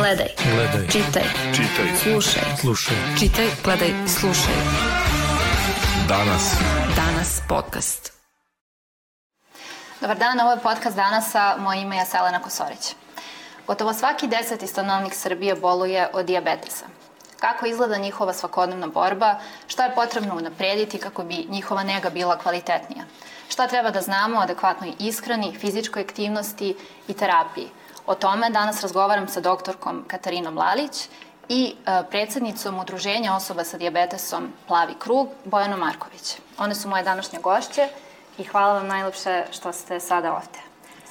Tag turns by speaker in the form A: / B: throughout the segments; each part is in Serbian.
A: Gledaj.
B: Gledaj.
A: Čitaj.
B: Čitaj.
A: Slušaj.
B: Slušaj.
A: Čitaj, gledaj, slušaj.
B: Danas.
A: Danas podcast.
C: Dobar dan, ovo je podcast Danasa, moje ime je Selena Kosorić. Gotovo svaki deseti stanovnik Srbije boluje od diabetesa. Kako izgleda njihova svakodnevna borba, šta je potrebno unaprediti kako bi njihova nega bila kvalitetnija? Šta treba da znamo o adekvatnoj ishrani, fizičkoj aktivnosti i terapiji? O tome danas razgovaram sa doktorkom Katarinom Lalić i e, predsednicom Udruženja osoba sa diabetesom Plavi krug, Bojano Marković. One su moje današnje gošće i hvala vam najlepše što ste sada ovde.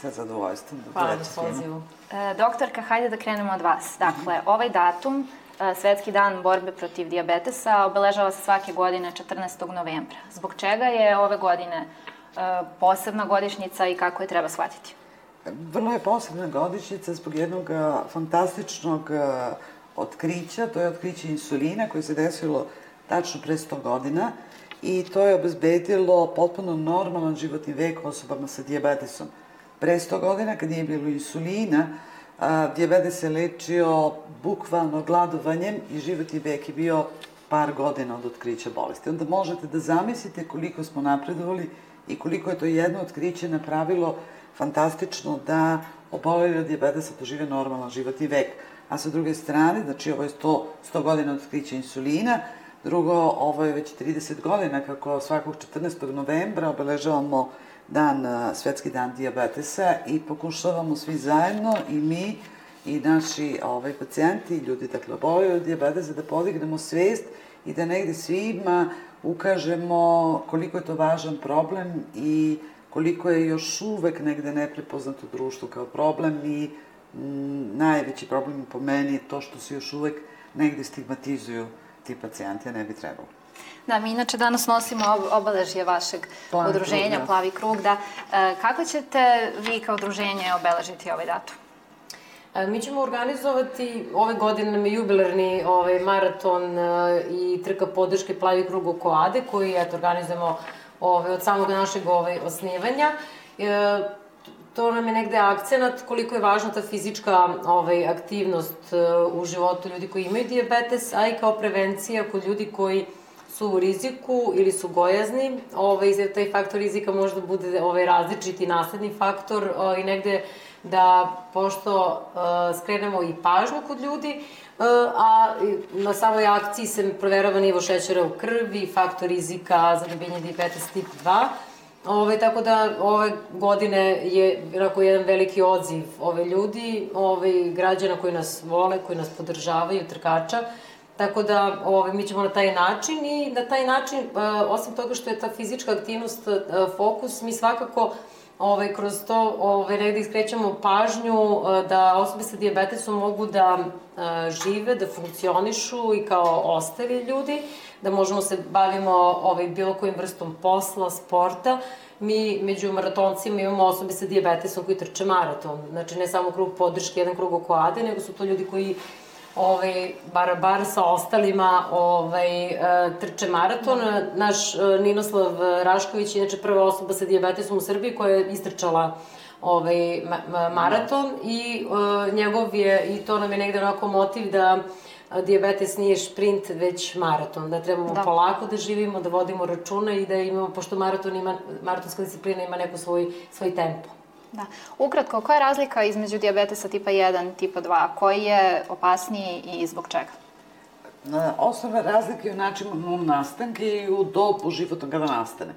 D: Sa zadovoljstvom.
E: Hvala na pozivu.
C: E, doktorka, hajde da krenemo od vas. Dakle, ovaj datum, e, Svetski dan borbe protiv diabetesa, obeležava se svake godine 14. novembra. Zbog čega je ove godine posebna godišnjica i kako je treba shvatiti?
D: Vrlo je posebna godišnjica zbog jednog fantastičnog otkrića, to je otkriće insulina koje se desilo tačno pre 100 godina i to je obezbedilo potpuno normalan životni vek osobama sa diabetesom. Pre 100 godina, kad nije bilo insulina, diabetes se lečio bukvalno gladovanjem i životni vek je bio par godina od otkrića bolesti. Onda možete da zamislite koliko smo napredovali i koliko je to jedno otkriće napravilo fantastično da oboleli od diabetesa dožive normalan životni vek. A sa druge strane, znači ovo je 100, 100 godina od otkrića insulina, drugo, ovo je već 30 godina kako svakog 14. novembra obeležavamo dan, svetski dan diabetesa i pokušavamo svi zajedno i mi i naši ovaj, pacijenti, ljudi dakle oboleli od diabetesa, da podignemo svest i da negde svima ukažemo koliko je to važan problem i koliko je još uvek negde neprepoznat u društvu kao problem i m, najveći problem po meni je to što se još uvek negde stigmatizuju ti pacijenti, a ne bi trebalo.
C: Da, mi inače danas nosimo ob obeležje vašeg
D: Plavi
C: udruženja,
D: krug, da.
C: Plavi krug, da. E, kako ćete vi kao udruženje obeležiti ovaj datum?
E: E, Mi ćemo organizovati, ove godine nam je jubilarni ovaj, maraton e, i trka podrške Plavi krug oko Ade, koji eto, organizujemo ovaj, od samog našeg ovaj, osnivanja. E, to nam je negde akcenat koliko je važna ta fizička ovaj, aktivnost e, u životu ljudi koji imaju diabetes, a i kao prevencija kod ljudi koji su u riziku ili su gojazni, ovaj, taj faktor rizika možda bude ovaj, različiti nasledni faktor i negde da pošto uh, skrenemo i pažnju kod ljudi, uh, a na samoj akciji se proverava nivo šećera u krvi, faktor rizika za dobijenje diabetes tip 2, Ove, tako da ove godine je onako jedan veliki odziv ove ljudi, ove građana koji nas vole, koji nas podržavaju, trkača. Tako da ove, mi ćemo na taj način i na taj način, e, osim toga što je ta fizička aktivnost fokus, mi svakako ovaj, kroz to ovaj, negde iskrećemo pažnju e, da osobe sa diabetesom mogu da e, žive, da funkcionišu i kao ostali ljudi, da možemo se bavimo ovaj, bilo kojim vrstom posla, sporta. Mi među maratoncima imamo osobe sa diabetesom koji trče maraton. Znači ne samo krug podrške, jedan krug oko Ade, nego su to ljudi koji ovaj, bar, bar sa ostalima ovaj, e, trče maraton. Naš e, Ninoslav Rašković inače prva osoba sa diabetesom u Srbiji koja je istrčala ovaj, ma, ma, maraton i e, njegov je, i to nam je negde onako motiv da diabetes nije šprint, već maraton, da trebamo
C: da.
E: polako da živimo, da vodimo računa i da imamo, pošto maraton ima, maratonska disciplina ima neko svoj, svoj tempo.
C: Da. Ukratko, koja je razlika između diabetesa tipa 1 i tipa 2? Koji je opasniji i zbog čega?
D: Na osnovne razlike je u načinu nastanke i u dobu životnog kada nastane.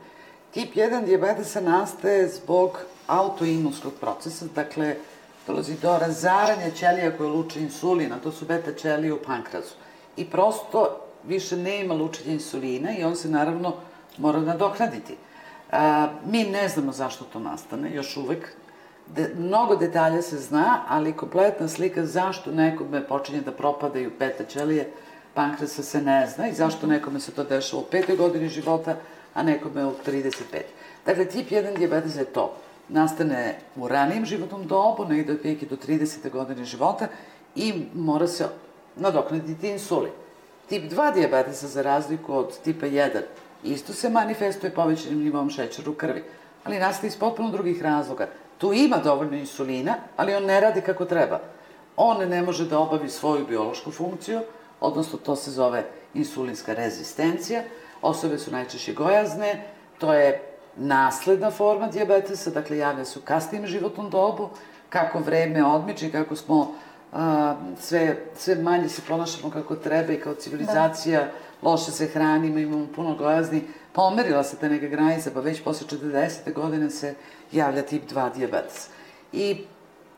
D: Tip 1 diabetesa nastaje zbog autoimunskog procesa, dakle, dolazi do razaranja ćelija koje luče insulina, to su beta ćelije u pankrazu. I prosto više nema lučenja insulina i on se naravno mora nadoknaditi. A, mi ne znamo zašto to nastane, još uvek. De, mnogo detalja se zna, ali kompletna slika zašto nekome počinje da propadaju beta ćelije pankrasa se ne zna i zašto nekome se to dešava u petoj godini života, a nekome u 35. Dakle, tip 1 diabetes je to. Nastane u ranijem životnom dobu, negde otprilike do 30. godine života i mora se nadoknaditi insulin. Tip 2 diabetesa, za razliku od tipa 1, isto se manifestuje povećanim nivom šećera u krvi, ali nastaje iz potpuno drugih razloga. Tu ima dovoljno insulina, ali on ne radi kako treba. on ne može da obavi svoju biološku funkciju, odnosno to se zove insulinska rezistencija. Osobe su najčešće gojazne, to je nasledna forma diabetesa, dakle javlja se u kasnijem životnom dobu, kako vreme odmiče i kako smo a, sve, sve manje se ponašamo kako treba i kao civilizacija, da. loše se hranimo, imamo puno gojazni, pomerila se ta neka granica, pa već posle 40. godine se javlja tip 2 diabetes. I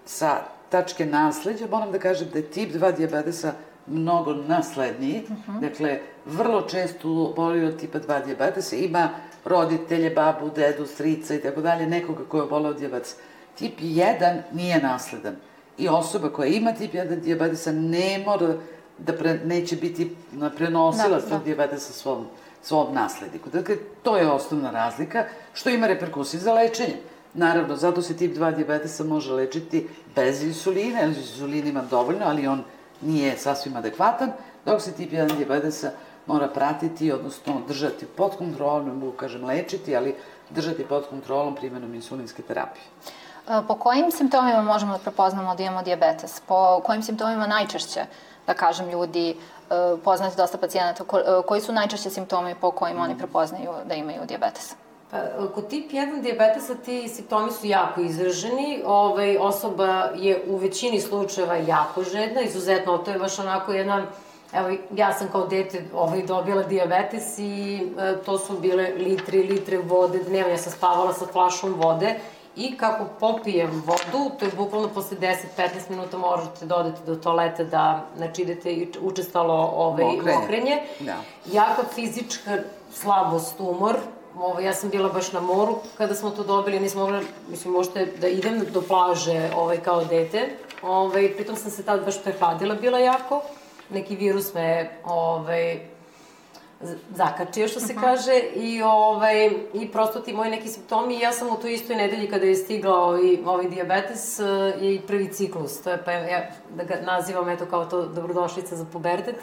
D: sa tačke nasledđa moram da kažem da je tip 2 diabetesa mnogo nasledniji, uh mhm. -huh. dakle, vrlo često boli od tipa 2 diabetesa, ima roditelje, babu, dedu, strica i tako dalje, nekoga ko je od diabetesa. Tip 1 nije nasledan i osoba koja ima tip 1 diabetesa ne mora da pre, neće biti prenosila da, da. dijabetesa svom, svom nasledniku. Dakle, to je osnovna razlika, što ima reperkusije za lečenje. Naravno, zato se tip 2 diabetesa može lečiti bez insulina, jer insulin ima dovoljno, ali on nije sasvim adekvatan, dok se tip 1 diabetesa mora pratiti, odnosno držati pod kontrolom, ne mogu kažem lečiti, ali držati pod kontrolom primjenom insulinske terapije.
C: E, po kojim simptomima možemo da prepoznamo da imamo diabetes? Po kojim simptomima najčešće, da kažem, ljudi e, poznati dosta pacijenata, e, koji su najčešće simptomi po kojima oni prepoznaju da imaju diabetes?
E: Pa, kod tip 1 diabetesa ti simptomi su jako izraženi, ovaj, osoba je u većini slučajeva jako žedna, izuzetno, to je baš onako jedna Evo, ja sam kao dete ovaj, dobila diabetes i e, to su bile litre i litre vode dnevno. Ja sam spavala sa flašom vode i kako popijem vodu, to je bukvalno posle 10-15 minuta možete da odete do toaleta da, znači, idete učestalo ovaj, mokrenje. mokrenje. Da. Jaka fizička slabost, umor, Ovo, ja sam bila baš na moru kada smo to dobili, nisam mogla, mislim, možete da idem do plaže ovaj, kao dete. Ovaj, pritom sam se tad baš prehladila bila jako. Neki virus me ovaj, zakačio, što se uh -huh. kaže, i, ovaj, i prosto ti moji neki simptomi, ja sam u toj istoj nedelji kada je stigla ovaj, ovaj diabetes eh, i prvi ciklus, to je, pa ja da ga nazivam eto kao to dobrodošlica za pubertet,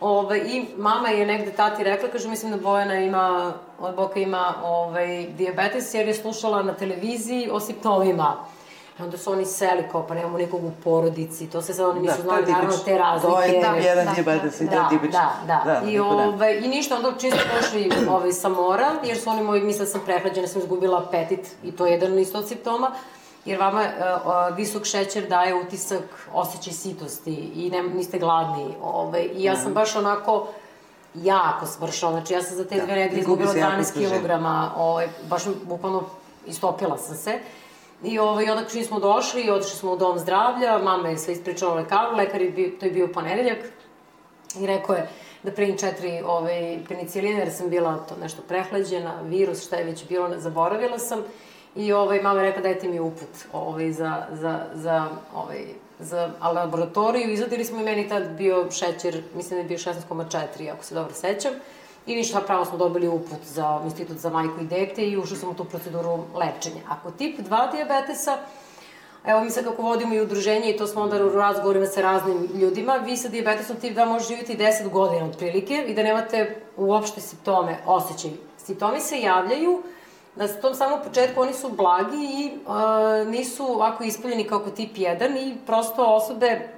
E: Ove, I mama je negde tati rekla, kaže, mislim da Bojana ima, od boka ima ovaj, diabetes, jer je slušala na televiziji o simptomima. I onda su oni seli kao, pa nemamo nikog u porodici, to se sad oni nisu da, znali, naravno, te razlike. To
D: je da, jedan da, diabetes i da, to je tipično.
E: Da, da, da. I, ove, I ništa, onda čisto došli ovaj, sa mora, jer su oni moji, misle da sam prehlađena, sam izgubila apetit, i to je jedan isto od simptoma jer vama uh, visok šećer daje utisak osjećaj sitosti i ne, niste gladni. Ovaj, I ja sam mhm. baš onako jako smršala, znači ja sam za te da, dve nedelje izgubila 12 kg, ovaj, baš bukvalno istopila sam se. I ovaj, onda čim smo došli otišli smo u dom zdravlja, mama je sve ispričala lekaru, lekar je bio, to je bio ponedeljak, i rekao je da primim četiri ovaj, peniciline, jer sam bila to nešto prehlađena, virus, šta je već bilo, zaboravila sam. I ovaj, mama je rekla dajte mi uput ovaj, za, za, za, ovaj, za laboratoriju. Izadili smo i meni tad bio šećer, mislim da je bio 16,4, ako se dobro sećam. I ništa, pravo smo dobili uput za institut za majku i dete i ušli smo u tu proceduru lečenja. Ako tip 2 diabetesa, Evo, mi sad kako vodimo i udruženje i to smo onda u razgovorima sa raznim ljudima, vi sa diabetesom tip 2 možete živjeti 10 godina otprilike i da nemate uopšte simptome, osjećaj. Simptomi se javljaju na tom samom početku oni su blagi i uh, nisu ovako ispoljeni kako tip 1 i prosto osobe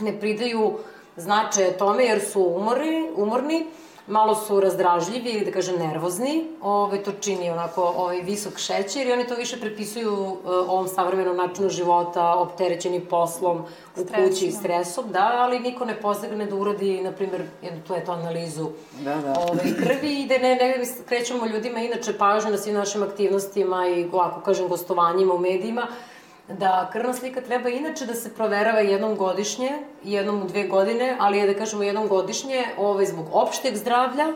E: ne pridaju značaje tome jer su umorni, umorni malo su razdražljivi ili da kažem nervozni, ove, to čini onako ovaj, visok šećer i oni to više prepisuju uh, ovom savremenom načinu života, opterećeni poslom, u Stres, kući, da. stresom, da, ali niko ne pozagne da uradi, na primjer, jednu tu eto analizu da, da. Ove, krvi i da ne, ne krećemo ljudima inače pažnju na svim našim aktivnostima i, ako kažem, gostovanjima u medijima, da krvna slika treba inače da se proverava jednom godišnje, jednom u dve godine, ali je da kažemo jednom godišnje, ovaj, zbog opšteg zdravlja,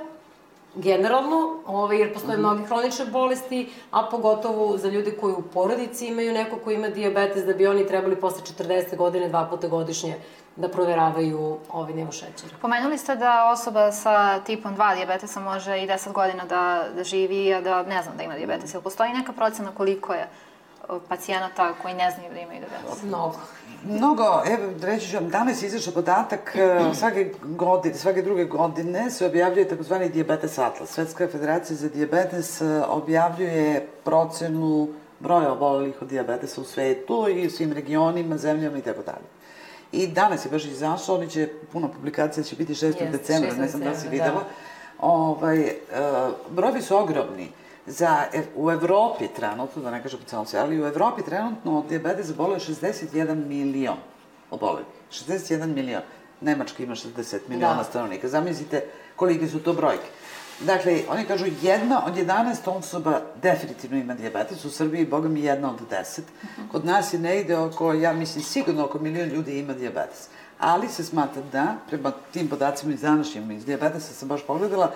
E: generalno, ovaj, jer postoje mm -hmm. mnogi hronične bolesti, a pogotovo za ljude koji u porodici imaju neko ko ima diabetes, da bi oni trebali posle 40. godine dva puta godišnje da proveravaju ovaj nivo šećera.
C: Pomenuli ste da osoba sa tipom 2 diabetesa može i 10 godina da, da živi, a da ne znam da ima diabetes. Ili postoji neka procena koliko je pacijenata koji ne znaju da imaju diabetes?
E: Mnogo.
D: Mnogo, evo, reći ću vam, danas izašao podatak, e, svake godine, svake druge godine se objavljuje takozvani diabetes atlas. Svetska federacija za diabetes e, objavljuje procenu broja obolelih od diabetesa u svetu i u svim regionima, zemljama i tako dalje. I danas je baš izašao, oni će, puno publikacija će biti 6.
E: Jeste,
D: decembra,
E: 6.
D: ne znam da si videla. Ovaj, uh, brojevi su ogromni. Za, e, u Evropi trenutno, da ne kažem po celom svijetu, ali u Evropi trenutno od diabetesa boluje 61 milion oboleli. 61 milion. Nemačka ima 60 miliona
E: Da.
D: stanovnika. Zamislite kolike su to brojke. Dakle, oni kažu jedna od 11 osoba definitivno ima diabetes, u Srbiji, boga mi, jedna od 10. Kod nas je negde oko, ja mislim, sigurno oko milion ljudi ima diabetes. Ali se smatra da, prema tim podacima iz današnjim, iz diabetesa sam baš pogledala,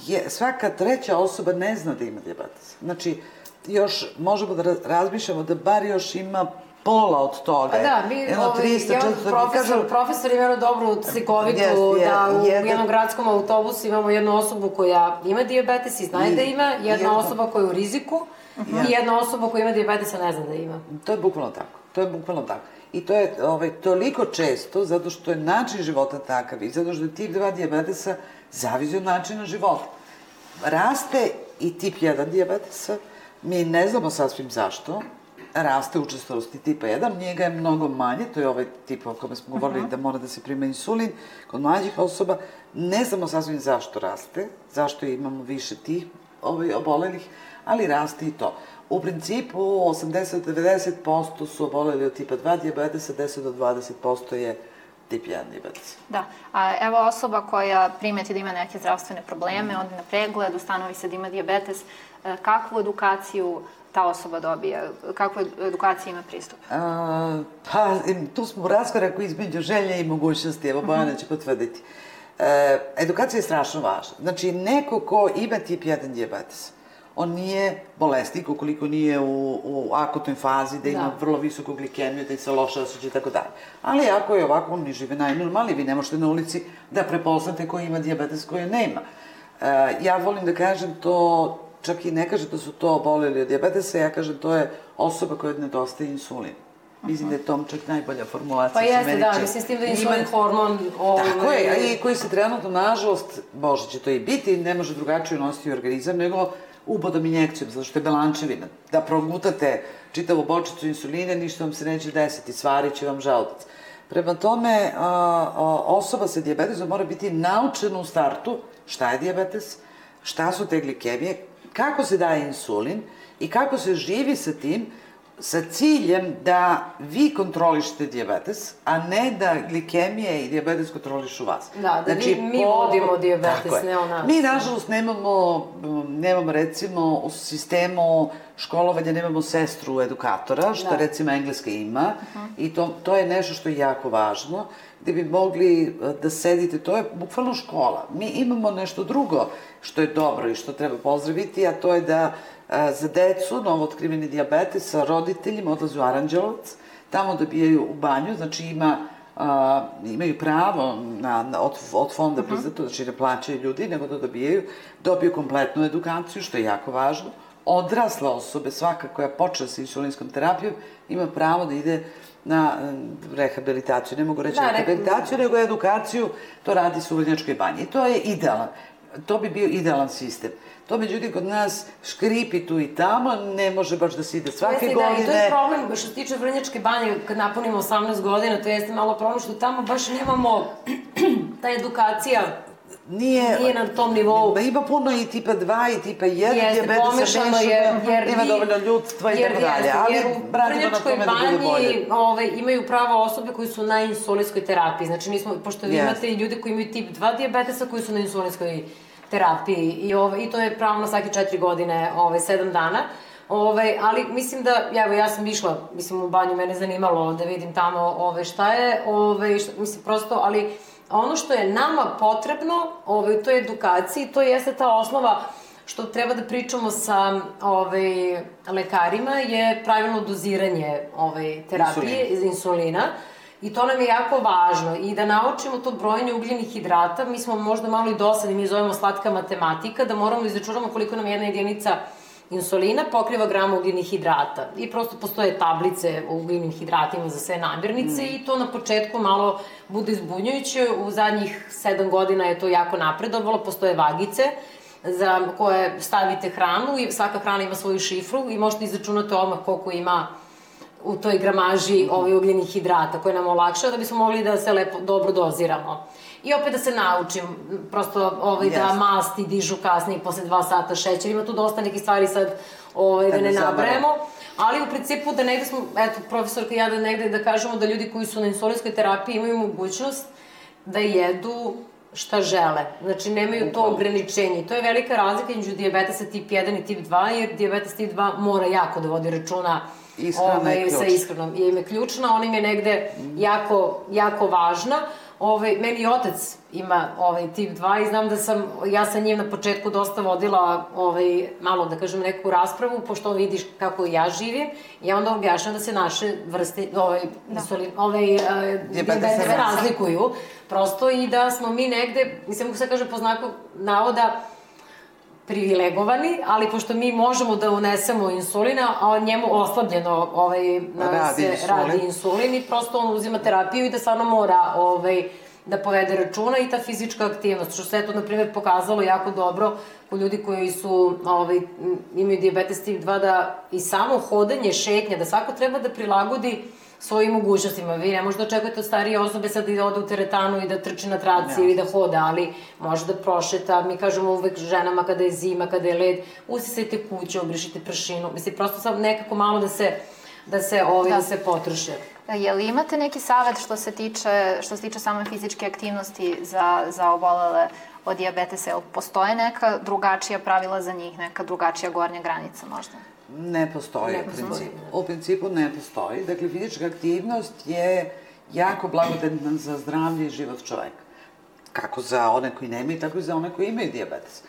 D: je, svaka treća osoba ne zna da ima diabetes. Znači, još možemo da ra- razmišljamo da bar još ima pola od toga.
E: Pa da, mi,
D: Jedno
E: ovaj,
D: 300,
E: jedan
D: 400,
E: profesor, profesor ima jednu dobru slikovitu
D: Jeste, je-
E: da u
D: jedan-
E: jednom gradskom autobusu imamo jednu osobu koja ima diabetes i zna
D: I-
E: da ima, jedna
D: jedno-
E: osoba koja je u riziku i jedna osoba koja ima diabetes, a ne zna da ima.
D: To je bukvalno tako. To je bukvalno tako. I to je ovaj, toliko često zato što je način života takav i zato što je tip 2 dijabetesa zavisi od načina života. Raste i tip 1 dijabetesa, mi ne znamo sasvim zašto, raste učestalosti tipa 1, njega je mnogo manje, to je ovaj tip o kome smo govorili da mora da se prima insulin kod mlađih osoba, ne znamo sasvim zašto raste, zašto imamo više tih ovaj, obolelih, ali raste i to. U principu 80-90% su oboleli od tipa 2 dijabetesa, 10 do 20% je tip 1 dijabetes.
C: Da, a evo osoba koja primeti da ima neke zdravstvene probleme, ode na pregled, ustanovi se da ima diabetes, e, kakvu edukaciju ta osoba dobija, kakvu edukaciju ima pristup?
D: A, pa, tu smo u raskoraku između želje i mogućnosti, evo Bojana će potvrditi. E, edukacija je strašno važna. Znači, neko ko ima tip 1 dijabetes, on nije bolesnik ukoliko nije u, u akutnoj fazi, da ima
E: Da.
D: vrlo visoku glikemiju, da se loše osjeća i tako dalje. Ali ako je ovako, on žive najnormalnije, vi ne možete na ulici da prepoznate ko ima dijabetes, ko je nema. E, ja volim da kažem to, čak i ne kažem da su to oboleli od dijabetesa, ja kažem to je osoba koja nedostaje insulin. Mislim da je tom čak najbolja formulacija.
E: Pa jeste, da, mislim s tim da je
D: Ima-
E: insulin hormon... Ovaj,
D: Tako je, i koji se trenutno, nažalost, može će to i biti, ne može drugačije nositi u organizam nego ubodom injekcijom, zato što je belančevina. Da progutate čitavu bočicu insulina, ništa vam se neće desiti, svarit će vam želudac. Prema tome, osoba sa dijabetesom mora biti naučena u startu šta je dijabetes, šta su te glikemije, kako se daje insulin i kako se živi sa tim, sa ciljem da vi kontrolišete dijabetes, a ne da glikemije i dijabetes kontrolišu vas.
E: Da, da vi- mi vodimo dijabetes,
D: Tako
E: ne on nas.
D: Mi, nažalost, nemamo, nemamo recimo u sistemu školovanja nemamo sestru edukatora, što
E: Da.
D: recimo Engleska ima, i to, to je nešto što je jako važno, gde bi mogli e, da sedite, to je bukvalno škola. Mi imamo nešto drugo što je dobro i što treba pozdraviti, a to je da e, za decu novootkriveni dijabetes sa roditeljima odlaze u Aranđelovac, tamo dobijaju u banju, znači ima a, imaju pravo na, na, od, od fonda priznato, znači ne plaćaju ljudi, nego da dobijaju, dobiju kompletnu edukaciju, što je jako važno. Odrasla osobe, svaka koja počne sa insulinskom terapijom, ima pravo da ide na e, rehabilitaciju. Ne mogu reći
E: Da,
D: rehabilitaciju, nego edukaciju, to radi se u Vrnjačkoj banji. I to je idealan. To bi bio idealan sistem. To međutim kod nas škripi tu i tamo, ne može baš da se ide svake
E: Jeste,
D: godine.
E: Da, i to je problem što se tiče Vrnjačke banje, kad napunimo 18 godina, to jeste malo problem što tamo baš nemamo ta edukacija
D: nije,
E: Nije na tom nivou.
D: Ma ima puno i tipa 2 i tipa 1
E: Jeste,
D: dijabetesa
E: pomešano je, jer
D: nema dovoljno ljudstva i
E: jer
D: tako dalje, ali
E: jer u
D: na
E: Vrnjačkoj
D: tome da
E: banji ovaj, imaju pravo osobe koji su na insulinskoj terapiji. Znači, mi smo, pošto vi imate i ljude koji imaju tip 2 dijabetesa koji su na insulinskoj terapiji i, ovaj, i to je pravo na svake 4 godine, ovaj, 7 dana. Ovaj, ali mislim da, evo, ja sam išla, mislim, u banju, mene zanimalo da vidim tamo ove, šta je, ove, šta, mislim, prosto, ali ono što je nama potrebno ove, u toj edukaciji, to jeste ta osnova što treba da pričamo sa ovaj, lekarima je pravilno doziranje ovaj, terapije iz insulina. I to nam je jako važno i da naučimo to brojanje ugljenih hidrata, mi smo možda malo i dosadni, mi zovemo slatka matematika, da moramo da izračunamo koliko nam jedna jedinica insulina pokriva grama ugljenih hidrata. I prosto postoje tablice o ugljenim hidratima za sve namirnice
D: Mm.
E: i to na početku malo bude izbunjujuće. U zadnjih sedam godina je to jako napredovalo, postoje vagice za koje stavite hranu i svaka hrana ima svoju šifru i možete izračunati odmah koliko ima u toj gramaži ovaj, ugljenih hidrata koje nam olakšava da bismo mogli da se lepo, dobro doziramo. I opet da se naučim, prosto ovaj, da
D: Jeste.
E: masti dižu kasnije posle dva sata šećer. Ima tu dosta nekih stvari sad ovaj, da
D: Da
E: ne nabrajamo. Ali u principu da negde smo, eto, profesorka i ja da negde da kažemo da ljudi koji su na insulinskoj terapiji imaju mogućnost da jedu šta žele. Znači, nemaju to ograničenje. To je velika razlika između diabetesa tip 1 i tip 2, jer diabetes tip 2 mora jako da vodi računa
D: Ishrana je
E: sa
D: ključna.
E: ishranom. Je im je ključna, ona im je negde jako, jako važna. Ovaj, meni i otac ima ovaj, tip 2 i znam da sam, ja sa njim na početku dosta vodila ovaj, malo, da kažem, neku raspravu, pošto on vidiš kako ja živim, ja onda objašnjam da se naše vrste, ovaj, da. insulin, ovaj, uh, diabetese razlikuju, prosto i da smo mi negde, mislim, kako se kaže po znaku navoda, privilegovani, ali pošto mi možemo da unesemo insulina, a njemu oslabljeno ovaj, na,
D: Radi
E: se
D: insulin.
E: radi insulin i prosto on uzima terapiju i da stvarno mora ovaj, da povede računa i ta fizička aktivnost, što se to, na primjer, pokazalo jako dobro kod ljudi koji su, ovaj, imaju diabetes tip 2, da i samo hodanje, šetnja, da svako treba da prilagodi svojim mogućnostima. Vi ne možete da očekujete od starije osobe sad da ode u teretanu i da trči na traci ili da hoda, ali može da prošeta. Mi kažemo uvek ženama kada je zima, kada je led, usisajte kuću, obrišite pršinu. Mislim, prosto sad nekako malo da se da se ovaj da,
C: Da.
E: se potroše.
C: Je li imate neki savet što se tiče, što se tiče same fizičke aktivnosti za, za obolele od dijabetesa? Jel postoje neka drugačija pravila za njih, neka drugačija gornja granica možda?
D: Ne postoji
E: Ne
D: u
E: postoji,
D: principu. U principu ne postoji. Dakle, fizička aktivnost je jako blagodetna za zdravlje i život čoveka. Kako za one koji nemaju, tako i za one koji imaju diabetes.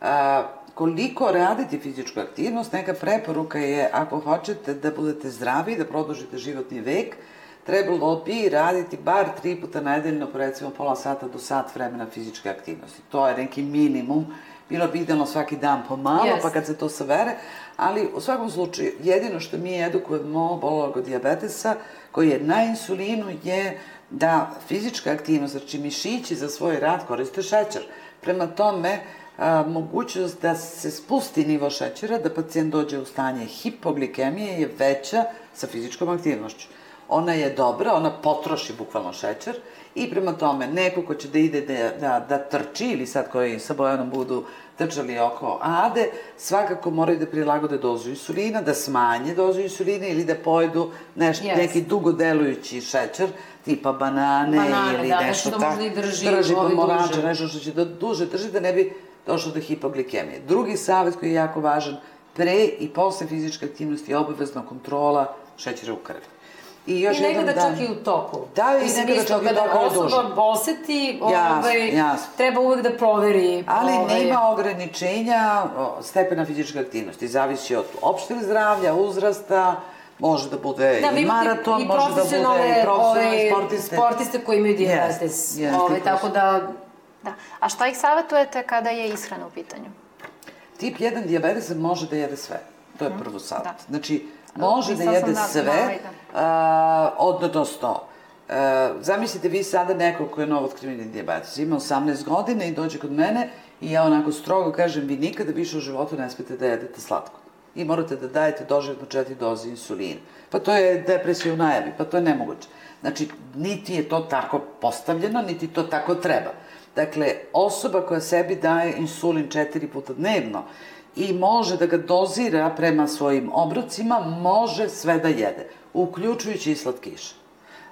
D: A, koliko raditi fizičku aktivnost, neka preporuka je, ako hoćete da budete zdravi, da produžite životni vek, trebalo bi raditi bar tri puta nedeljno, recimo pola sata do sat vremena fizičke aktivnosti. To je neki minimum. Bilo bi idealno svaki dan po malo,
E: Jeste.
D: pa kad se to savere, ali u svakom slučaju, jedino što mi edukujemo obolog od diabetesa, koji je na insulinu, je da fizička aktivnost, znači mišići za svoj rad koriste šećer. Prema tome, a, mogućnost da se spusti nivo šećera, da pacijent dođe u stanje hipoglikemije je veća sa fizičkom aktivnošću. Ona je dobra, ona potroši bukvalno šećer i prema tome neko ko će da ide da, da, da trči ili sad koji sa Bojanom budu trčali oko ade, svakako moraju da prilagode dozu insulina, da smanje dozu insulina ili da pojedu neš,
E: Yes.
D: neki dugo delujući šećer, tipa banane,
E: Banane,
D: ili
E: da,
D: nešto
E: nešto da
D: tako.
E: možda i drži,
D: drži
E: ovaj,
D: pomorače,
E: duže.
D: nešto što će da duže drži da ne bi došlo do hipoglikemije. Drugi savet koji je jako važan, pre i posle fizičke aktivnosti je obavezna kontrola šećera u krvi. I još
E: I
D: jedan
E: nekada
D: dan.
E: čak i u toku.
D: Da, i
E: I
D: nekada čak i u
E: kada
D: toku, ali duže.
E: osoba oseti, ovaj,
D: jasno.
E: treba uvek da proveri.
D: Ali
E: ovaj,
D: nema ograničenja stepena fizičke aktivnosti. Zavisi od opšteg zdravlja, uzrasta, može da bude
E: Da,
D: i maraton,
E: i
D: može da bude
E: profesionalne,
D: i profesionalni
E: ovaj,
D: sportiste.
E: sportiste koji imaju diabetes.
D: Jest, jest,
E: ovaj,
D: i
E: tako da,
C: Da. A šta ih savjetujete kada je ishrana u pitanju?
D: Tip 1 dijabetesa može da jede sve. To je prvo savjet.
C: da.
D: Znači, može da jede
C: da-
D: sve,
C: da, ovaj,
D: a, odnosno, e, zamislite vi sada nekog ko je novo otkriveni dijabetes, ima 18 godina i dođe kod mene i ja onako strogo kažem, vi nikada više u životu ne smete da jedete slatko. I morate da dajete doživotno četiri doze insulina. Pa to je depresija u najavi, pa to je nemoguće. Znači, niti je to tako postavljeno, niti to tako treba. Dakle, osoba koja sebi daje insulin četiri puta dnevno i može da ga dozira prema svojim obrocima, može sve da jede, uključujući i slatkiše.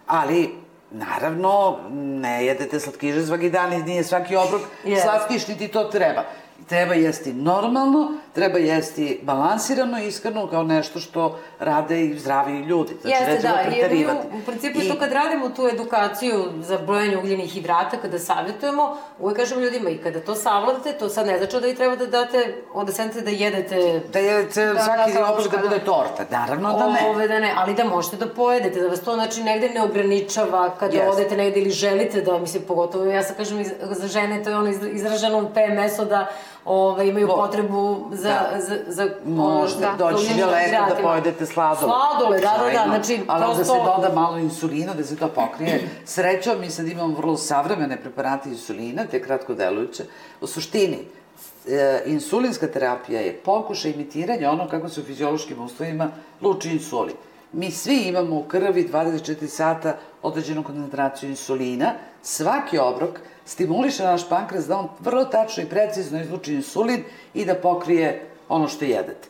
D: Ali, naravno, ne jedete slatkiše svaki dan i nije svaki obrok
E: Yes.
D: slatkiš, niti to treba. Treba jesti normalno, treba jesti balansirano i iskreno kao nešto što rade i zdravi ljudi. Znači,
E: Jeste,
D: ne treba
E: da,
D: preterivati.
E: u, u principu
D: I-
E: to kad radimo tu edukaciju za brojanje ugljenih hidrata, kada savjetujemo, uvek kažemo ljudima i kada to savladate, to sad ne znači da vi treba da date, onda sednete da jedete
D: Da jedete
E: Da,
D: svaki
E: da,
D: da, obrok da
E: da.
D: bude torta. Naravno da ne.
E: Ove, da ne, ali da možete da pojedete, da vas to znači negde ne ograničava kada
D: Jeste.
E: odete negde ili želite da, mislim, pogotovo ja sad kažem za žene, to je ono izra- izraženo u PMS-u da ove, imaju
D: Bo-
E: potrebu za,
D: Da.
E: za, za
D: Možda
E: da,
D: doći do leta da pojedete sladole.
E: Sladole, da, da, da, znači
D: Ali
E: prosto...
D: se doda malo insulina da se to pokrije. Srećom, mi sad imamo vrlo savremene preparate insulina, te kratko delujuće. U suštini, e, insulinska terapija je pokušaj imitiranja ono kako se u fiziološkim uslovima luči insulin. Mi svi imamo u krvi 24 sata određenu koncentraciju insulina. Svaki obrok stimuliše naš pankreas da on vrlo tačno i precizno izluči insulin i da pokrije ono što jedete.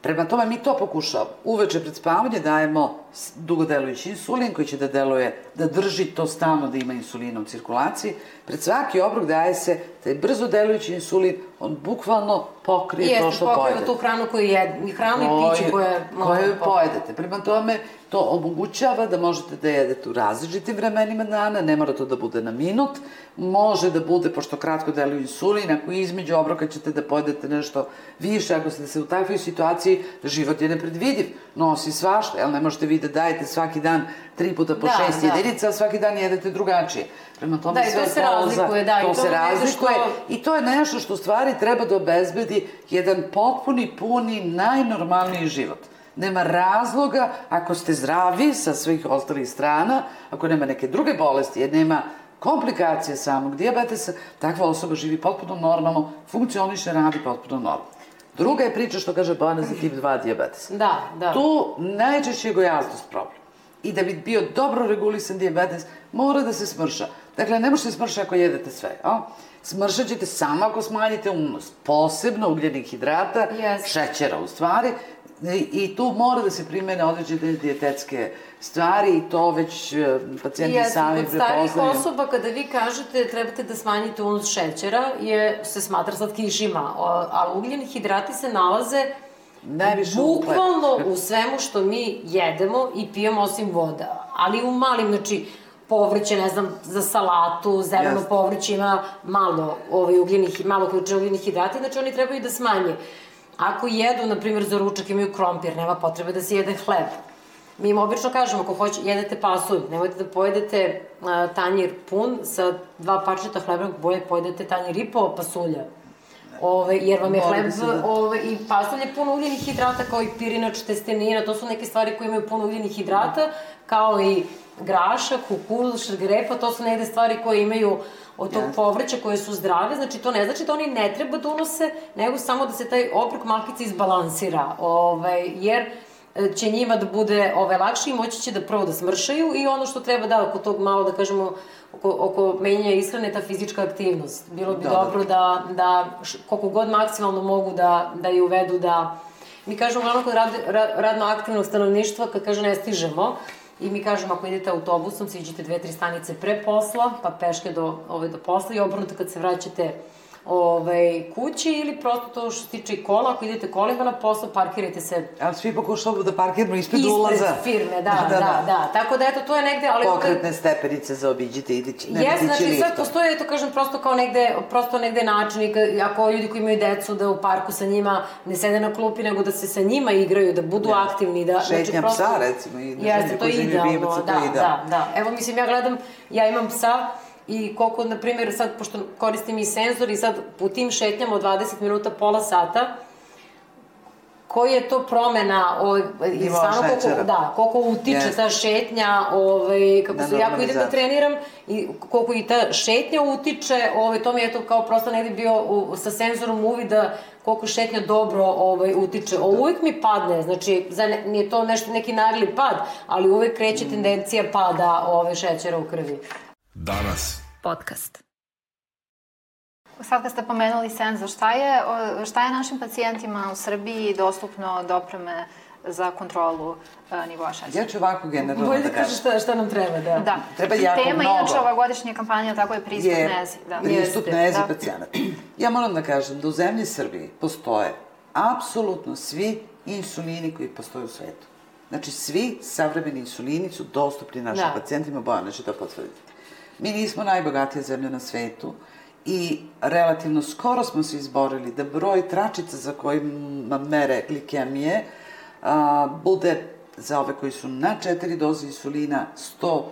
D: Prema tome mi to pokušavamo. Uveče pred spavanje dajemo dugodelujući insulin koji će da deluje, da drži to stalno da ima insulina u cirkulaciji. Pred svaki obrok daje se taj brzo delujući insulin, on bukvalno pokrije to
E: Jeste,
D: što
E: pokriva
D: pojedete.
E: tu hranu koju je, i hranu i piće koje...
D: koje pojedete. Prema tome, to omogućava da možete da jedete u različitim vremenima dana, ne mora to da bude na minut, može da bude, pošto kratko deluje insulin, ako između obroka ćete da pojedete nešto više, ako ste se u takvoj situaciji, život je nepredvidiv, nosi svašta, jel ne možete vi da dajete svaki dan tri puta po
E: Da,
D: šest
E: da.
D: jedinica, a svaki dan jedete drugačije. Prema tome
E: Da, i to
D: sve
E: se
D: poza-
E: razlikuje, da, i
D: to
E: to
D: se razlikuje
E: što-
D: i to je nešto što u stvari treba da obezbedi jedan potpuni, puni, najnormalniji život. Nema razloga, ako ste zdravi sa svih ostalih strana, ako nema neke druge bolesti, jer nema komplikacije samog dijabetesa, takva osoba živi potpuno normalno, funkcioniše, radi potpuno normalno. Druga je priča što kaže Bojana za tip 2 dijabetesa.
E: Da, da.
D: Tu najčešće je gojaznost problem. I da bi bio dobro regulisan dijabetes, mora da se smrša. Dakle, ne možete smršati ako jedete sve. A? Smršat ćete samo ako smanjite unos, posebno ugljenih hidrata,
E: Jeste.
D: šećera u stvari, I, i tu mora da se primene određene dijetetske stvari i to već e, pacijenti
E: Jeste,
D: sami
E: kod starijih
D: prepoznaju.
E: osoba, kada vi kažete trebate da smanjite unos šećera, je, se smatra slatkišima, o- a ugljeni hidrati se nalaze
D: Najviše
E: bukvalno u svemu što mi jedemo i pijemo osim voda. Ali u malim, znači, povrće, ne znam, za salatu, zeleno povrće ima malo ovaj, ugljenih, malo količina ugljenih hidrata, znači oni trebaju da smanje. Ako jedu, na primjer, za ručak imaju krompir, nema potrebe da se jede hleb. Mi im obično kažemo, ako hoće, jedete pasulj, nemojte da pojedete a, tanjir pun sa dva parčeta hlebnog boje, pojedete tanjir i po pasulja. Ove, jer vam je hleb
D: da
E: ove, i pasulj je puno ugljenih hidrata kao i pirinač, testenina, to su neke stvari koje imaju puno ugljenih hidrata, kao i graša, kukuruz, šargarepa, to su negde stvari koje imaju od tog
D: Jasno.
E: povrća koje su zdrave, znači to ne znači da oni ne treba da unose, nego samo da se taj obrok malkice izbalansira, ovaj, jer će njima da bude ove, lakše i moći će da prvo da smršaju i ono što treba da oko tog malo da kažemo oko, oko menjanja ishrane ta fizička aktivnost. Bilo bi
D: Da,
E: dobro da, da š- koliko god maksimalno mogu da, da je uvedu da mi kažemo uglavnom kod rad, ra, radno aktivnog stanovništva kad kaže ne stižemo i mi kažemo ako idete autobusom siđite dve, tri stanice pre posla pa peške do, ove, do posla i obrnuto kad se vraćate ovaj, kući ili prosto to što se tiče i kola, ako idete kolima na posao, parkirajte se
D: Ali svi pokušavamo da parkiramo ispred
E: ispred
D: ulaza.
E: firme, da, da, da, da, Tako da eto, to je negde, ali... onda-
D: Pokretne stepenice za obiđite, idite, ne
E: Jeste,
D: ići
E: znači sad
D: liftom.
E: postoje, eto kažem, prosto kao negde, prosto negde način, ako ljudi koji imaju decu da u parku sa njima ne sede na klupi, nego da se sa njima igraju, da budu
D: Jeste.
E: aktivni, da...
D: Šetnja psa, recimo, i na
E: Jeste, to je idealno, da,
D: idealno.
E: da, da. Evo, mislim, ja gledam, ja imam psa i koliko, na primjer, sad, pošto koristim i senzor i sad u tim šetnjama od 20 minuta, pola sata, koji je to promena ovaj, i stvarno koliko, da, koliko utiče
D: Jeste.
E: ta šetnja, ovaj, kako
D: Na
E: se, ja ako idem da treniram i koliko i ta šetnja utiče, ovaj, to mi je to kao prosto negde bio u, sa senzorom uvida koliko šetnja dobro ovaj, utiče. O, uvijek mi padne, znači, za ne, nije to nešto, neki nagli pad, ali uvijek kreće
D: Mm.
E: tendencija pada ovaj, šećera u krvi.
B: Danas.
A: Podcast.
C: Sad kad ste pomenuli senzor, šta je, šta je našim pacijentima u Srbiji dostupno dopreme za kontrolu e, nivoa šećera?
D: Ja ću ovako generalno
E: Bolje
D: da
E: da kažeš
D: kažem.
E: šta, šta nam treba, da.
C: Da.
D: Treba jako
C: Tema
D: mnogo.
C: inače ova godišnja kampanja, tako je pristup
D: je
C: nezi. Da.
D: pristup
E: Jeste,
D: nezi
C: da.
D: pacijenata. Ja moram da kažem da u zemlji Srbiji postoje apsolutno svi insulini koji postoje u svetu. Znači, svi savremeni insulini su dostupni našim
E: Da.
D: pacijentima, Bojana će to potvrditi. Mi nismo najbogatija zemlja na svetu i relativno skoro smo se izborili da broj tračica za kojima mere glikemije a, bude za ove koji su na četiri doze insulina 100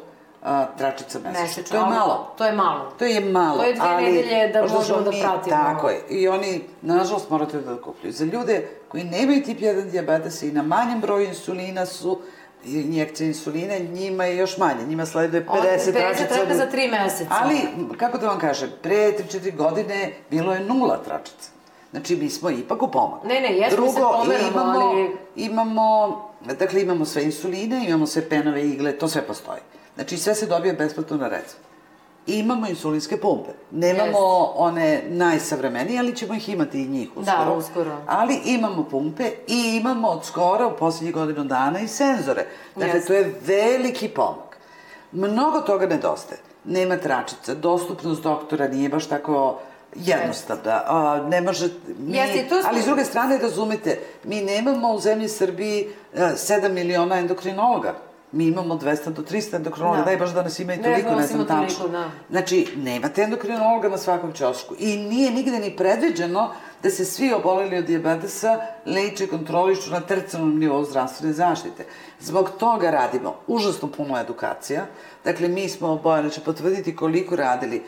D: a, tračica mesečno.
E: Mesečno,
D: To je malo.
E: To je malo.
D: To je malo,
E: To je dve
D: ali...
E: nedelje da možemo da pratimo.
D: Tako je. I oni, nažalost, morate da kupljuju. Za ljude koji nemaju tip 1 diabetesa i na manjem broju insulina su injekcije insulina, njima je još manje. Njima sleduje 50
E: On- 50
D: tračica.
E: za tri meseca.
D: Ali, kako da vam kažem, pre 3-4 godine bilo je nula tračica. Znači, mi smo ipak u pomaku.
E: Ne, ne, jesmo se pomeramo,
D: imamo,
E: ali-
D: imamo dakle imamo sve insuline, imamo sve penove igle, to sve postoji. Znači sve se dobije besplatno na recept. I imamo insulinske pumpe. Nemamo
E: Jest.
D: one najsavremenije, ali ćemo ih imati i njih uskoro.
E: Da, uskoro.
D: Ali imamo pumpe i imamo od skora u poslednjih godinu dana i senzore. Dakle,
E: Jest.
D: to je veliki pomak. Mnogo toga nedostaje. Nema tračica, dostupnost doktora nije baš tako jednostavna. A, ne može... Mi,
E: Jeste, i to smo-
D: Ali s druge strane, razumete, mi nemamo u zemlji Srbiji e, 7 miliona endokrinologa. Mi imamo 200 do 300 endokrinologa,
E: Da.
D: daj baš da nas ima i
E: Ne
D: toliko,
E: da
D: ne
E: nas
D: znam
E: toliko,
D: tačno.
E: da.
D: Znači, nemate endokrinologa na svakom ćošku. I nije nigde ni predviđeno da se svi oboleli od dijabetesa leče i kontrolišu na tercijalnom nivou zdravstvene zaštite. Zbog toga radimo užasno puno edukacija. Dakle, mi smo, Bojana će potvrditi koliko radili,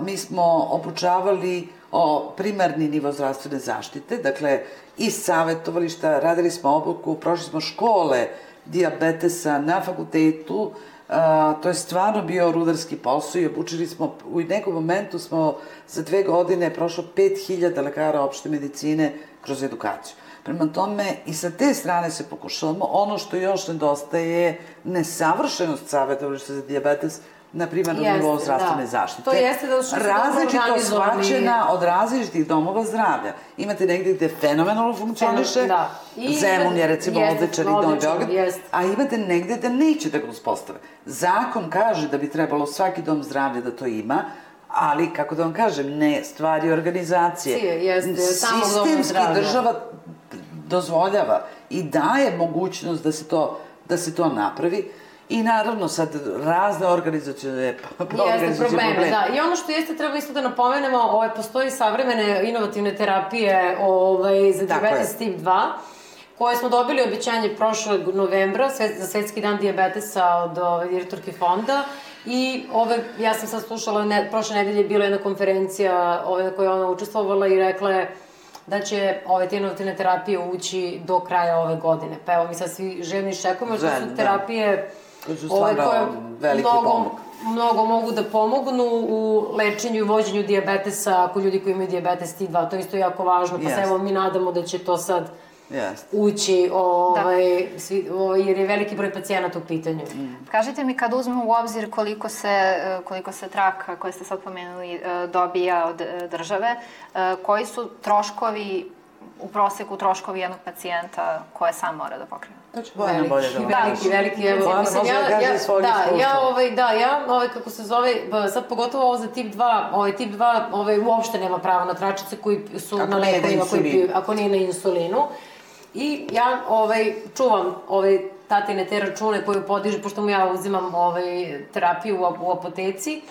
D: mi smo obučavali o primarni nivo zdravstvene zaštite, dakle, iz savjetovališta, radili smo obuku, prošli smo škole dijabetesa na fakultetu, A, to je stvarno bio rudarski posao i obučili smo, u nekom momentu smo za dve godine prošlo 5000 lekara opšte medicine kroz edukaciju. Prema tome, i sa te strane se pokušavamo. Ono što još nedostaje je nesavršenost savjetovališta za diabetes na primarnom
E: Jeste,
D: nivou zdravstvene
E: da.
D: zaštite.
E: To jeste da su
D: Različito shvaćena od različitih domova zdravlja. Imate negde gde fenomenalno funkcioniše,
E: da. I
D: Zemun je recimo odličan i Novi
E: odličan,
D: Beograd,
E: jeste.
D: a imate negde da neće da ga uspostave. Zakon kaže da bi trebalo svaki dom zdravlja da to ima, ali, kako da vam kažem, ne, stvari organizacije.
E: Sije, jeste,
D: Sistemski država dozvoljava i daje mogućnost da se to, da se to napravi. I naravno sad razne organizacijone,
E: Jeste,
D: organizacijone
E: probleme, da. I ono što jeste treba isto da napomenemo, ovaj, postoji savremene inovativne terapije ovaj, za diabetes tip 2, koje smo dobili obećanje prošlog novembra sve, za svetski dan diabetesa od ove, direktorke fonda. I ove, ja sam sad slušala, ne, prošle nedelje je bila jedna konferencija ove, na kojoj je ona učestvovala i rekla je da će ove te inovativne terapije ući do kraja ove godine. Pa evo, mi sad svi željni iščekujemo, što su
D: da.
E: Terapije
D: To su
E: ove,
D: stvarno
E: koje
D: veliki
E: mnogo,
D: pomak.
E: mnogo mogu da pomognu u lečenju i vođenju dijabetesa ako ljudi koji imaju dijabetes tip 2, to je isto jako važno, pa se
D: Jeste.
E: evo mi nadamo da će to sad
D: Jeste.
E: ući, ovaj, svi, ovaj, jer je veliki broj pacijenata u pitanju.
C: Kažite mi kad uzmemo u obzir koliko se, koliko se traka koje ste sad pomenuli e, dobija od e, države, e, koji su troškovi u proseku troškovi jednog pacijenta koje sam mora da?
D: To će Bojana bolje da vam
E: veliki, veliki, evo,
D: Bojana
E: mislim,
D: može
E: ja,
D: da
E: ja, da, ja, ovaj, da, ja, ovaj, kako se zove, sad pogotovo ovo za tip 2, ovaj, tip 2, ovaj, uopšte nema pravo na tračice koji su
D: Ako
E: na lekovima, koji piju, ako nije na insulinu. I ja, ovaj, čuvam, ovaj, tatine te račune koje podiže, pošto mu ja uzimam ovaj, terapiju u, u apoteci,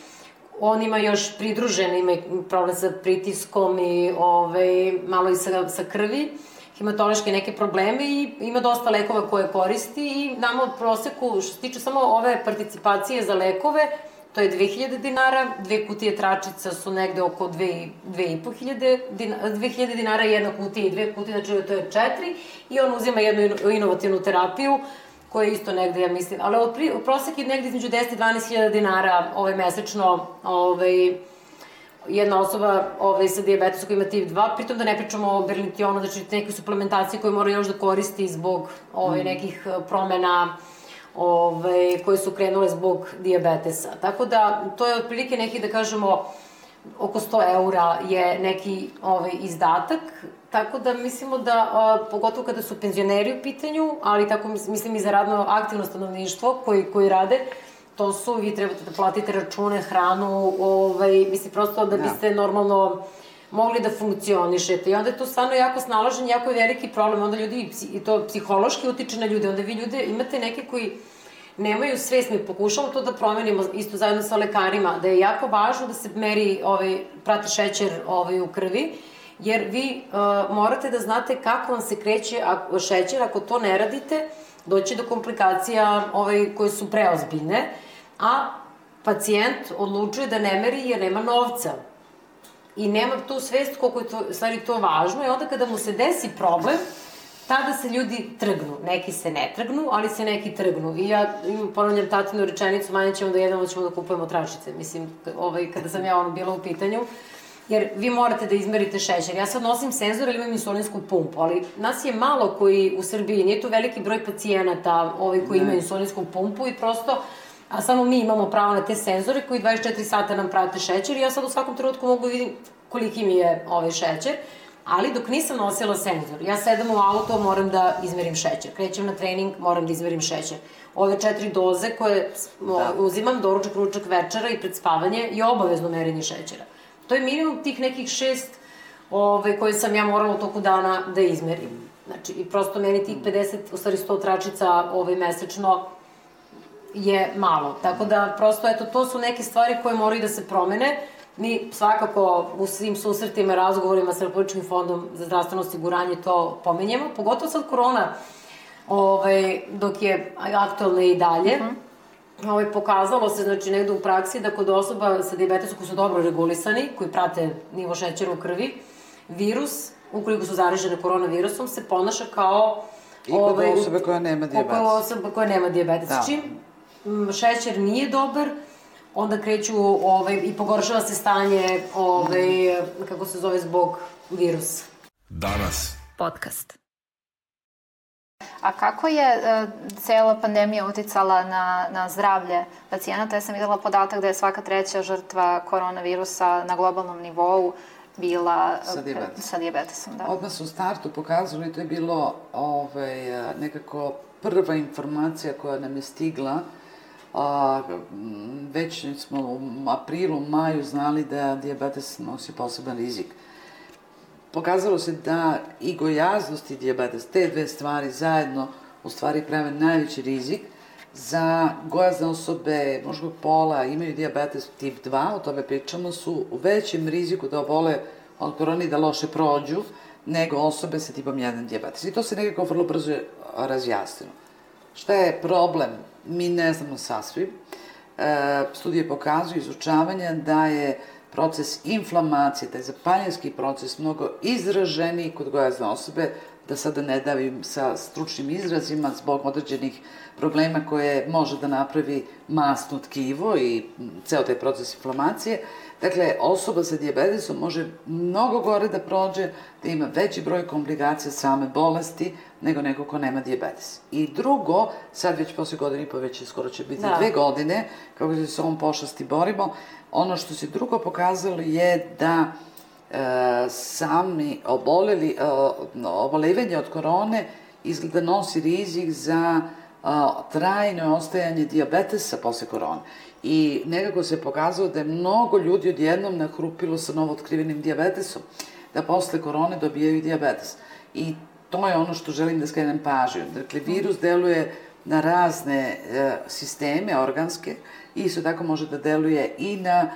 E: on ima još pridružen, ima problem sa pritiskom i ovaj, malo i sa, sa krvi, hematološke neke probleme i ima dosta lekova koje koristi i nama u proseku, što se tiče samo ove participacije za lekove, to je 2000 dinara, dve kutije tračica su negde oko 2500 dinara, 2000 dinara jedna kutija i dve kutije, znači to je četiri i on uzima jednu ino- inovativnu terapiju koja je isto negde, ja mislim, ali od pri, u prosek je negde između 10 i 12 hiljada dinara ovaj, mesečno ovaj, jedna osoba ovaj, sa diabetesom koja ima tip 2, pritom da ne pričamo o berlitionu, znači neke suplementacije koje mora još da koristi zbog ovaj, nekih eh, promena ovaj, koje su krenule zbog diabetesa. Tako da, to je otprilike neki, da kažemo, oko 100 eura je neki ovaj, izdatak, tako da mislimo da, a, pogotovo kada su penzioneri u pitanju, ali tako mis- mislim i za radno aktivno stanovništvo koji, koji rade, to su, vi trebate da platite račune, hranu, ovaj, mislim prosto da biste normalno mogli da funkcionišete. I onda je to stvarno jako snalaženje, jako je veliki problem. Onda ljudi, i to psihološki utiče na ljude. Onda vi ljude, imate neke koji nemaju svest, mi pokušamo to da promenimo isto zajedno sa lekarima, da je jako važno da se meri, ovaj, prati šećer ovaj, u krvi, jer vi uh, morate da znate kako vam se kreće šećer, ako to ne radite, doći do komplikacija ovaj, koje su preozbiljne, a pacijent odlučuje da ne meri jer nema novca i nema tu svest koliko je to, stvari to važno i onda kada mu se desi problem, tada se ljudi trgnu. Neki se ne trgnu, ali se neki trgnu. I ja imam, ponavljam tatinu rečenicu, manje ćemo da jedemo, ćemo da kupujemo tračice. Mislim, ovaj, kada sam ja ono bila u pitanju, jer vi morate da izmerite šećer. Ja sad nosim senzor ili imam insulinsku pumpu, ali nas je malo koji u Srbiji, nije to veliki broj pacijenata ovaj, koji
D: Ne.
E: imaju insulinsku pumpu i prosto a samo mi imamo pravo na te senzore koji 24 sata nam prate šećer i ja sad u svakom trenutku mogu da vidim koliki mi je ovaj šećer. Ali dok nisam nosila senzor, ja sedam u auto, moram da izmerim šećer. Krećem na trening, moram da izmerim šećer. Ove četiri doze koje da. uzimam, doručak, ručak, večera i pred spavanje je obavezno merenje šećera. To je minimum tih nekih šest ove, koje sam ja morala u toku dana da izmerim. Znači, i prosto meni tih 50, u stvari 100 tračica ovaj, mesečno je malo. Tako da, prosto, eto, to su neke stvari koje moraju da se promene. Mi svakako u svim susretima, razgovorima sa Republičkim fondom za zdravstveno osiguranje to pomenjemo, pogotovo sad korona, ovaj, dok je aktualna i dalje. Uh -huh. Ovaj, pokazalo se, znači, negde u praksi da kod osoba sa diabetesom koji su dobro regulisani, koji prate nivo šećera u krvi, virus, ukoliko su zaražene koronavirusom, se ponaša kao
D: I kod ovaj, osobe koja nema diabetes.
E: Kod osobe koja nema diabetes. Da. Čim šećer nije dobar, onda kreću ovaj, i pogoršava se stanje, ovaj, kako se zove, zbog virusa.
B: Danas.
A: Podcast.
C: A kako je e, cela pandemija uticala na, na zdravlje pacijenata? Ja sam videla podatak da je svaka treća žrtva koronavirusa na globalnom nivou bila
D: Sa dijabetesom.
C: sa dijabetesom. Da.
D: Odmah su u startu pokazali, to je bilo ovaj, nekako prva informacija koja nam je stigla, a, već smo u aprilu, maju znali da dijabetes nosi poseban rizik. Pokazalo se da i gojaznost i dijabetes, te dve stvari zajedno u stvari prave najveći rizik za gojazne osobe muškog pola imaju dijabetes tip 2, o tome pričamo, su u većem riziku da obole od korona i da loše prođu nego osobe sa tipom 1 dijabetes. I to se nekako vrlo brzo razjasnilo. Šta je problem? Mi ne znamo sasvim. E, studije pokazuju izučavanja da je proces inflamacije, taj zapaljenski proces mnogo izraženiji kod gojazne osobe, da sada ne davim sa stručnim izrazima zbog određenih problema koje može da napravi masno tkivo i ceo taj proces inflamacije. Dakle, osoba sa diabetesom može mnogo gore da prođe, da ima veći broj komplikacija same bolesti nego neko ko nema diabetes. I drugo, sad već posle godine i po već skoro će biti
E: Da.
D: dve godine, kako se s ovom pošasti borimo, ono što se drugo pokazalo je da sami oboleli, e, obolevanje od korone izgleda nosi rizik za a, trajno ostajanje diabetesa posle korone. I nekako se pokazalo da je mnogo ljudi odjednom nahrupilo sa novootkrivenim diabetesom, da posle korone dobijaju diabetes. I to je ono što želim da skrenem pažnju. Dakle, virus deluje na razne e, sisteme organske i isto tako može da deluje i na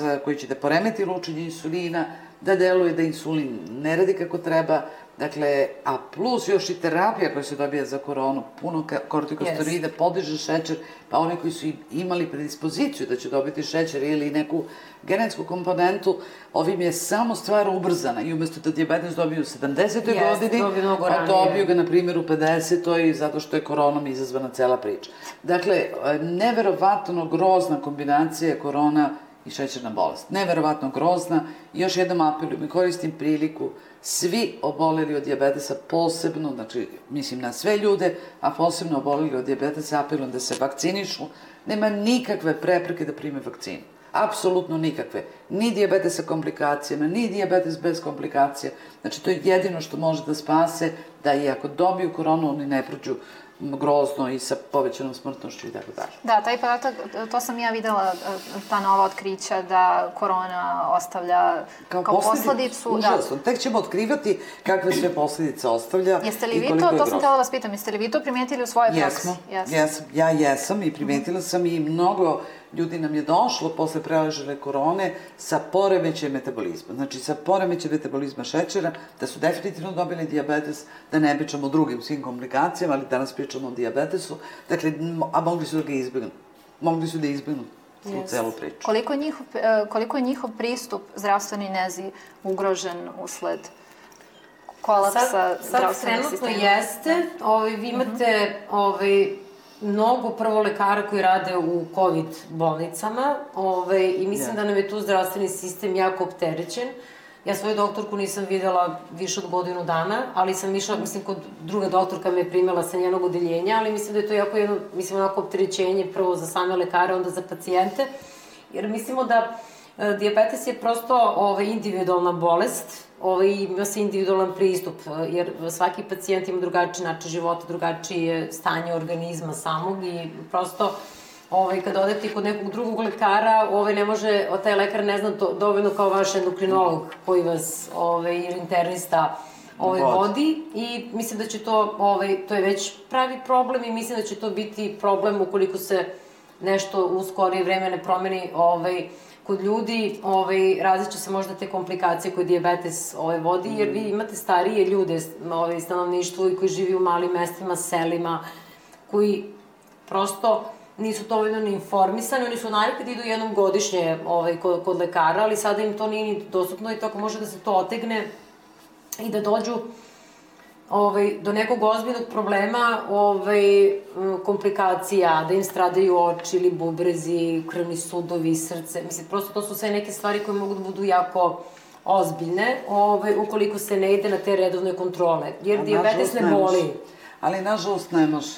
D: e, koji će da poremeti lučenje insulina, da deluje da insulin ne radi kako treba, dakle, a plus još i terapija koja se dobija za koronu, puno kortikosteroida, podiže šećer, pa oni koji su imali predispoziciju da će dobiti šećer ili neku genetsku komponentu, ovim je samo stvar ubrzana i umesto da diabetes dobiju u 70.
E: Jeste,
D: godini,
E: dobiju mnogo
D: pa
E: ranije.
D: dobiju ga, na primjer, u 50. zato što je koronom izazvana cela priča. Dakle, e, neverovatno grozna kombinacija korona i šećerna bolest. Neverovatno grozna. I još jednom apelujem i koristim priliku svi oboleli od dijabetesa posebno, znači mislim na sve ljude, a posebno oboleli od dijabetesa apelujem da se vakcinišu. Nema nikakve prepreke da prime vakcinu. Apsolutno nikakve. Ni dijabetes sa komplikacijama, ni dijabetes bez komplikacija. Znači, to je jedino što može da spase da i ako dobiju koronu, oni ne prođu grozno i sa povećanom smrtnošću i tako dalje.
C: Da, taj podatak, to sam ja videla, ta nova otkrića da korona ostavlja kao, kao posledicu. Da.
D: Užasno. Tek ćemo otkrivati kakve sve posledice ostavlja
C: Jeste li vi to, to sam
D: grozno.
C: htela vas pitam, jeste li vi to primetili u svojoj praksi?
D: Jesmo,
C: Jeste.
D: jesam, ja jesam i primetila sam i mnogo ljudi nam je došlo posle preležele korone sa poremećajem metabolizma. Znači sa poremećajem metabolizma šećera, da su definitivno dobili diabetes, da ne pričamo o drugim svim komplikacijama, ali danas pričamo o diabetesu. Dakle, a mogli su da ga izbjegnu. Mogli su da izbjegnu tu
E: Jeste.
D: celu priču.
C: Koliko je, njihov, e, koliko je njihov pristup zdravstvenoj nezi ugrožen usled kolapsa
E: sad, sad
C: zdravstvenog
E: trenutno
C: sistema?
E: jeste, ovaj, vi imate ovaj, mnogo prvo lekara koji rade u COVID bolnicama ovaj, i mislim
D: Ja.
E: da nam je tu zdravstveni sistem jako opterećen. Ja svoju doktorku nisam videla više od godinu dana, ali sam išla, mislim, kod druga doktorka me primila sa njenog odeljenja, ali mislim da je to jako jedno, mislim, onako opterećenje prvo za same lekare, onda za pacijente, jer mislimo da e, diabetes je prosto ovaj, individualna bolest, ovaj, ima se individualan pristup, jer svaki pacijent ima drugačiji način života, drugačije stanje organizma samog i prosto ovaj, kada odete kod nekog drugog lekara, ovaj, ne može, taj lekar ne zna to dovoljno kao vaš endokrinolog koji vas, ovaj, ili internista, ovaj,
D: Vodi.
E: vodi i mislim da će to, ovaj, to je već pravi problem i mislim da će to biti problem ukoliko se nešto u skorije vreme ne promeni ovaj, kod ljudi, ovaj, različe se možda te komplikacije koje diabetes ovaj, vodi, jer vi imate starije ljude, ovaj, stanovništvo i koji živi u malim mestima, selima, koji prosto nisu dovoljno ni informisani, oni su navikli da idu jednom godišnje ovaj, kod, kod lekara, ali sada im to nije ni dostupno i tako može da se to otegne i da dođu ovaj, do nekog ozbiljnog problema, ovaj, komplikacija, da im stradaju oči ili bubrezi, krvni sudovi, srce. Mislim, prosto to su sve neke stvari koje mogu da budu jako ozbiljne, ovaj, ukoliko se ne ide na te redovne kontrole. Jer diabetes ne boli.
D: Ali, nažalost, ne može.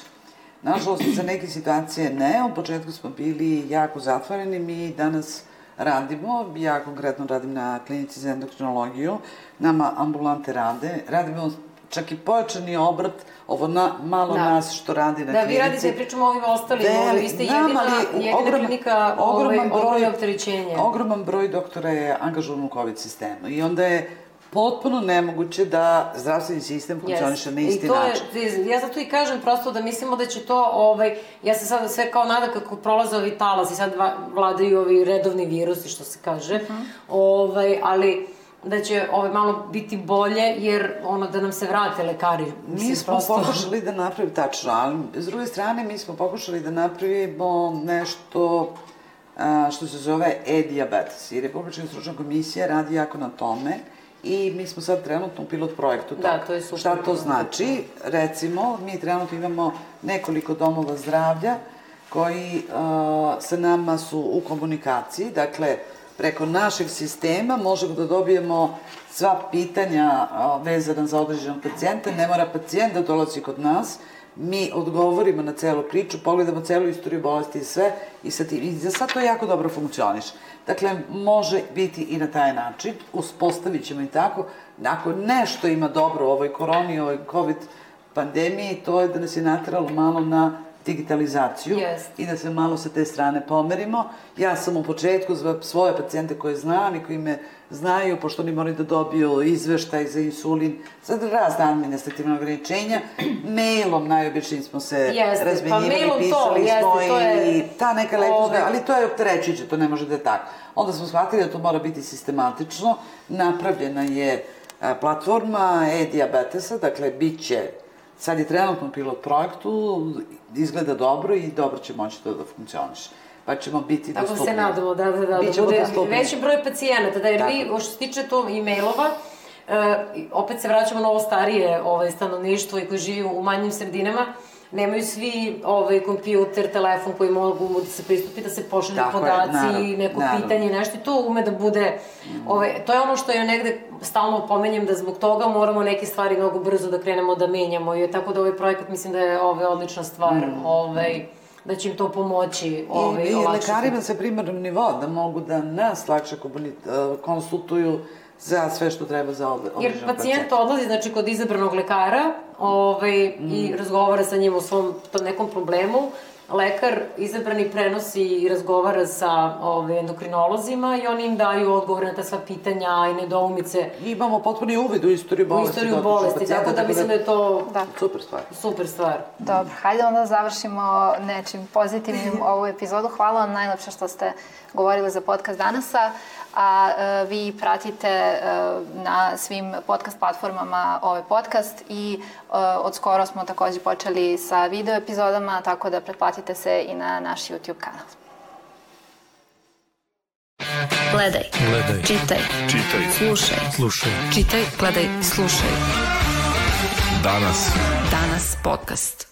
D: Nažalost, za neke situacije ne. U početku smo bili jako zatvoreni. Mi danas radimo, ja konkretno radim na klinici za endokrinologiju, nama ambulante rade, radimo čak i pojačani obrat, ovo na, malo
E: Da.
D: nas što radi na
E: Da,
D: klinici.
E: vi radite, pričamo o ovim ostalim, ovaj, vi ste
D: Nama,
E: jedina,
D: ali
E: jedina
D: ogroman-
E: klinika ovaj,
D: ogroman broj-
E: ogromne opterećenje.
D: Ogroman broj doktora je angažovan u COVID sistemu i onda je potpuno nemoguće da zdravstveni sistem funkcioniše na isti
E: I to
D: način.
E: Je, ja zato i kažem prosto da mislimo da će to, ovaj, ja se sad sve kao nada kako prolaze ovi talas i sad vladaju ovi redovni virusi, što se kaže,
D: Mhm.
E: ovaj, ali da će ovaj, malo biti bolje, jer ono da nam se vrate lekari.
D: Mi
E: mislim,
D: smo pokušali da napravimo tačno, ali s druge strane mi smo pokušali da napravimo nešto a, što se zove e-diabetes i Republička stručna komisija radi jako na tome i mi smo sad trenutno u pilot projektu toga.
E: Da, to je super.
D: Šta to znači? Recimo, mi trenutno imamo nekoliko domova zdravlja koji a, sa nama su u komunikaciji, dakle, preko našeg sistema možemo da dobijemo sva pitanja vezana za određenog pacijenta, ne mora pacijent da dolazi kod nas, mi odgovorimo na celu priču, pogledamo celu istoriju bolesti i sve i, sa tim, i za sad to jako dobro funkcioniš. Dakle, može biti i na taj način, uspostavit ćemo i tako, ako nešto ima dobro u ovoj koroni, u ovoj COVID pandemiji, to je da nas je natralo malo na digitalizaciju
E: Jest.
D: i da se malo sa te strane pomerimo. Ja sam u početku za svoje pacijente koje znam i koji me znaju, pošto oni moraju da dobiju izveštaj za insulin, sad razne administrativne ograničenja, mailom najobičnijim smo se
E: Jeste, pa
D: razmenjivali,
E: to,
D: pisali
E: jeste,
D: smo
E: to je-
D: i ta neka elektronska,
E: Ove-
D: ali to je opterećujuće, to ne može da je tako. Onda smo shvatili da to mora biti sistematično, napravljena je platforma e-diabetesa, dakle, bit će Sad je trenutno pilot projektu, izgleda dobro i dobro će moći to da funkcioniše. Pa ćemo biti
E: Tako
D: dostupni.
E: se nadamo, da, da, da, da bude
D: dostupni.
E: veći broj pacijenata, da jer
D: Tako.
E: vi, što se tiče to e-mailova, e, opet se vraćamo na ovo starije ovaj, stanovništvo i koji živi u manjim sredinama, nemaju svi ovaj, kompjuter, telefon koji mogu da se pristupi, da se pošalju
D: je,
E: podaci,
D: naravno,
E: neko
D: naravno.
E: pitanje, nešto i to ume da bude, ovaj, to je ono što ja negde stalno pomenjem da zbog toga moramo neke stvari mnogo brzo da krenemo da menjamo i tako da ovaj projekat mislim da je ovaj, odlična stvar, ovaj, da će im to pomoći ovaj,
D: I, i lekarima sa primarnog nivoa da mogu da nas lakše eh, konsultuju za sve što treba za od,
E: Jer
D: određenog
E: pacijent odlazi znači, kod izabranog lekara ovaj, i razgovara sa njim o svom tom nekom problemu. Lekar izabrani prenosi i razgovara sa ovaj, endokrinolozima i oni im daju odgovore na ta sva pitanja i nedoumice
D: Imamo potpuni uvid u istoriju
E: u
D: bolesti.
E: istoriju
D: dotičnog
E: bolesti,
D: pacijenta,
E: tako da mislim da je to
C: Da.
D: Super stvar.
E: super stvar.
C: Dobro, hajde onda da završimo nečim pozitivnim ovu epizodu. Hvala vam najlepše što ste govorili za podcast danasa, a e, vi pratite e, na svim podcast platformama ovaj podcast i e, od skoro smo takođe počeli sa video epizodama, tako da pretplatite se i na naš YouTube kanal.
A: Gledaj,
B: Gledaj,
A: čitaj,
B: čitaj,
A: slušaj.
B: slušaj.
A: Čitaj, gledaj, slušaj.
B: Danas.
A: Danas podcast.